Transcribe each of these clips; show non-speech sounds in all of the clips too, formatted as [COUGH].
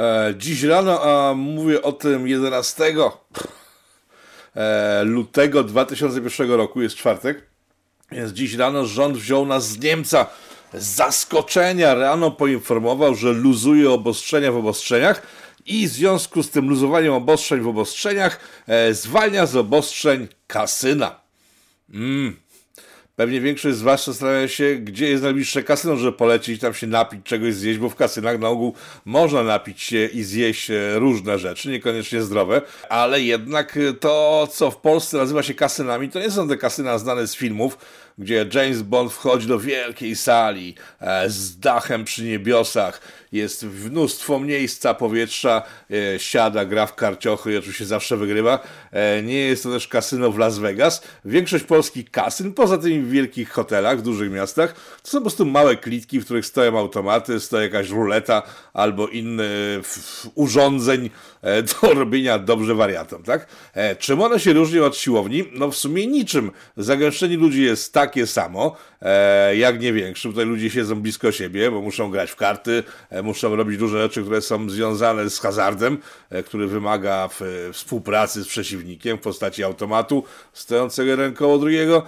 E, dziś rano, a mówię o tym 11 e, lutego 2001 roku, jest czwartek, więc dziś rano rząd wziął nas z Niemca. Z zaskoczenia rano poinformował, że luzuje obostrzenia w obostrzeniach i w związku z tym luzowaniem obostrzeń w obostrzeniach e, zwalnia z obostrzeń kasyna. Mm, Pewnie większość z Was zastanawia się, gdzie jest najbliższe kasyno, żeby polecić tam się napić, czegoś zjeść, bo w kasynach na ogół można napić się i zjeść e, różne rzeczy, niekoniecznie zdrowe, ale jednak to, co w Polsce nazywa się kasynami, to nie są te kasyna znane z filmów, gdzie James Bond wchodzi do wielkiej sali e, z dachem przy niebiosach, jest mnóstwo miejsca, powietrza, e, siada, gra w karciochy i oczywiście zawsze wygrywa. E, nie jest to też kasyno w Las Vegas. Większość polskich kasyn, poza tymi wielkich hotelach, w dużych miastach, to są po prostu małe klitki, w których stoją automaty, stoi jakaś ruleta albo inny urządzeń do [LAUGHS] robienia dobrze wariatom, tak? Czym one się różnią od siłowni? No w sumie niczym. Zagęszczenie ludzi jest tak takie samo, e, jak nie większy. Tutaj ludzie siedzą blisko siebie, bo muszą grać w karty, e, muszą robić różne rzeczy, które są związane z hazardem, e, który wymaga współpracy z przeciwnikiem w postaci automatu stojącego rękowo drugiego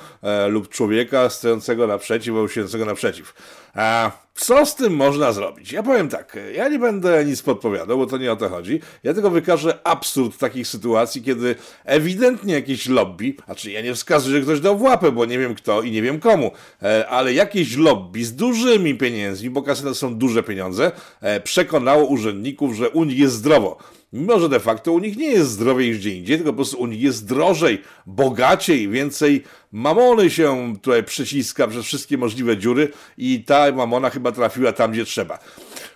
lub człowieka stojącego naprzeciw albo siedzącego naprzeciw. A co z tym można zrobić? Ja powiem tak, ja nie będę nic podpowiadał, bo to nie o to chodzi. Ja tylko wykażę absurd takich sytuacji, kiedy ewidentnie jakieś lobby, znaczy ja nie wskazuję, że ktoś dał w łapę, bo nie wiem kto i nie wiem komu, e, ale jakieś lobby z dużymi pieniędzmi, bo kasyny są duże pieniądze, e, przekonało urzędników, że u nich jest zdrowo. Mimo, że de facto u nich nie jest zdrowiej gdzie indziej, tylko po prostu u nich jest drożej, bogaciej, więcej mamony się tutaj przyciska przez wszystkie możliwe dziury i ta mamona chyba trafiła tam, gdzie trzeba.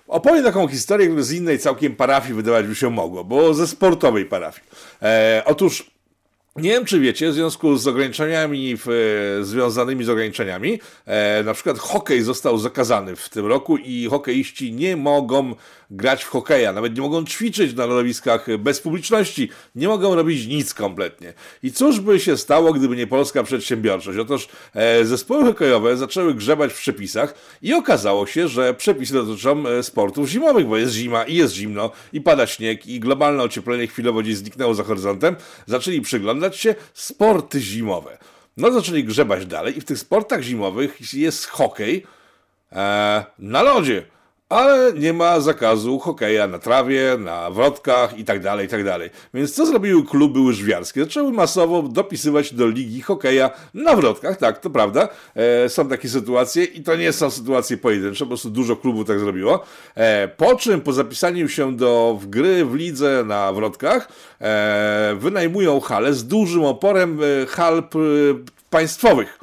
Opowiem taką historię, która z innej całkiem parafii wydawać by się mogło, bo ze sportowej parafii. E, otóż nie wiem, czy wiecie, w związku z ograniczeniami w, związanymi z ograniczeniami, e, na przykład hokej został zakazany w tym roku i hokeiści nie mogą grać w hokeja, nawet nie mogą ćwiczyć na lodowiskach bez publiczności, nie mogą robić nic kompletnie. I cóż by się stało, gdyby nie polska przedsiębiorczość? Otóż e, zespoły hokejowe zaczęły grzebać w przepisach i okazało się, że przepisy dotyczą e, sportów zimowych, bo jest zima i jest zimno i pada śnieg i globalne ocieplenie chwilowo gdzieś zniknęło za horyzontem. Zaczęli przyglądać się sporty zimowe. No zaczęli grzebać dalej i w tych sportach zimowych jest hokej e, na lodzie ale nie ma zakazu hokeja na trawie, na wrotkach i tak dalej, i tak. Więc co zrobiły kluby łyżwiarskie? Zaczęły masowo dopisywać do ligi hokeja na wrotkach, tak, to prawda. E, są takie sytuacje i to nie są sytuacje pojedyncze, po prostu dużo klubów tak zrobiło. E, po czym po zapisaniu się do w gry w lidze na wrotkach e, wynajmują hale z dużym oporem e, hal państwowych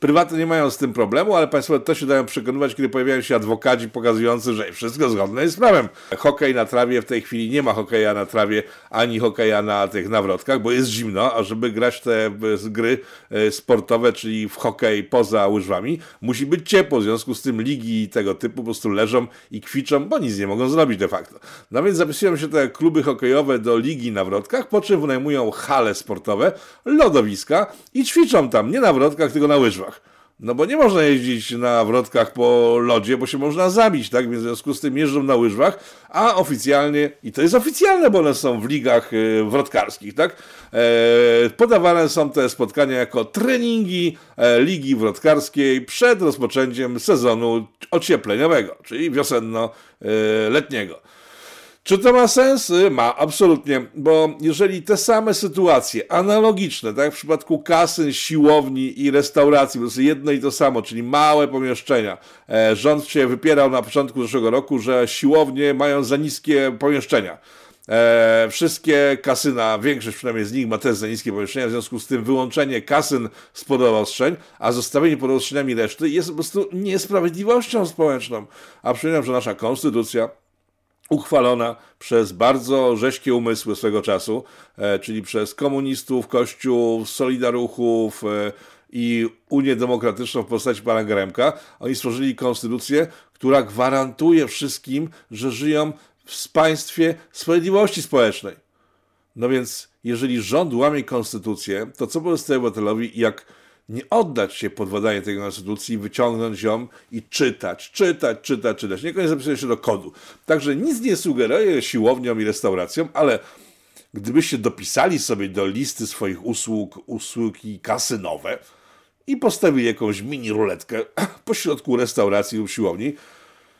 Prywatne nie mają z tym problemu, ale państwo też się dają przekonywać, kiedy pojawiają się adwokaci pokazujący, że wszystko zgodne jest z prawem. Hokej na trawie w tej chwili nie ma hokeja na trawie ani hokeja na tych nawrotkach, bo jest zimno, a żeby grać te gry e, sportowe, czyli w hokej poza łyżwami, musi być ciepło. W związku z tym ligi tego typu po prostu leżą i kwiczą, bo nic nie mogą zrobić de facto. No więc zapisują się te kluby hokejowe do ligi na wrotkach, po czym wynajmują hale sportowe, lodowiska i ćwiczą tam nie na wrotkach, tylko na łyżwach. No bo nie można jeździć na wrotkach po lodzie, bo się można zabić, tak? Więc w związku z tym jeżdżą na łyżwach, a oficjalnie, i to jest oficjalne, bo one są w ligach y, wrotkarskich, tak? E, podawane są te spotkania jako treningi e, ligi wrotkarskiej przed rozpoczęciem sezonu ociepleniowego, czyli wiosenno-letniego. Czy to ma sens? Ma, absolutnie, bo jeżeli te same sytuacje, analogiczne, tak, w przypadku kasyn, siłowni i restauracji, po prostu jedno i to samo, czyli małe pomieszczenia, e, rząd się wypierał na początku zeszłego roku, że siłownie mają za niskie pomieszczenia. E, wszystkie kasyna, większość przynajmniej z nich ma też za niskie pomieszczenia, w związku z tym wyłączenie kasyn z podostrzeń, a zostawienie pod reszty jest po prostu niesprawiedliwością społeczną. A przypominam, że nasza konstytucja uchwalona przez bardzo rześkie umysły swego czasu, e, czyli przez komunistów, kościół, solidaruchów e, i Unię Demokratyczną w postaci pana. Oni stworzyli konstytucję, która gwarantuje wszystkim, że żyją w państwie sprawiedliwości społecznej. No więc, jeżeli rząd łamie konstytucję, to co pozostaje obywatelowi, jak nie oddać się pod tej konstytucji, wyciągnąć ją i czytać, czytać, czytać, czytać. Niekoniecznie zapisać się do kodu. Także nic nie sugeruję siłowniom i restauracjom, ale gdybyście dopisali sobie do listy swoich usług usługi kasynowe i postawili jakąś mini ruletkę [CLEARS THROAT] po środku restauracji lub siłowni,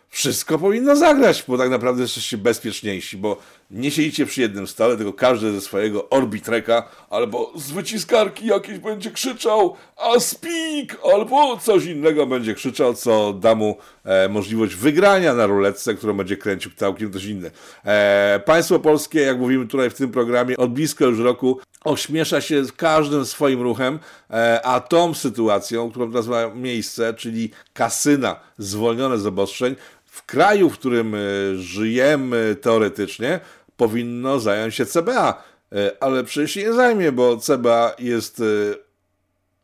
wszystko powinno zagrać, bo tak naprawdę jesteście bezpieczniejsi, bo nie siedzicie przy jednym stole, tylko każdy ze swojego orbitreka albo z wyciskarki jakieś będzie krzyczał a speak, albo coś innego będzie krzyczał, co da mu e, możliwość wygrania na ruletce, którą będzie kręcił całkiem ktoś inny. E, państwo polskie, jak mówimy tutaj w tym programie, od blisko już roku ośmiesza się każdym swoim ruchem, e, a tą sytuacją, którą teraz miejsce, czyli kasyna zwolnione z obostrzeń, w kraju, w którym e, żyjemy teoretycznie, powinno zająć się CBA. E, ale przecież nie zajmie, bo CBA jest e,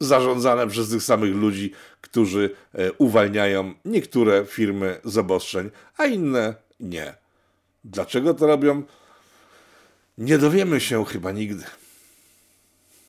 zarządzane przez tych samych ludzi, którzy uwalniają niektóre firmy z obostrzeń, a inne nie. Dlaczego to robią? Nie dowiemy się chyba nigdy.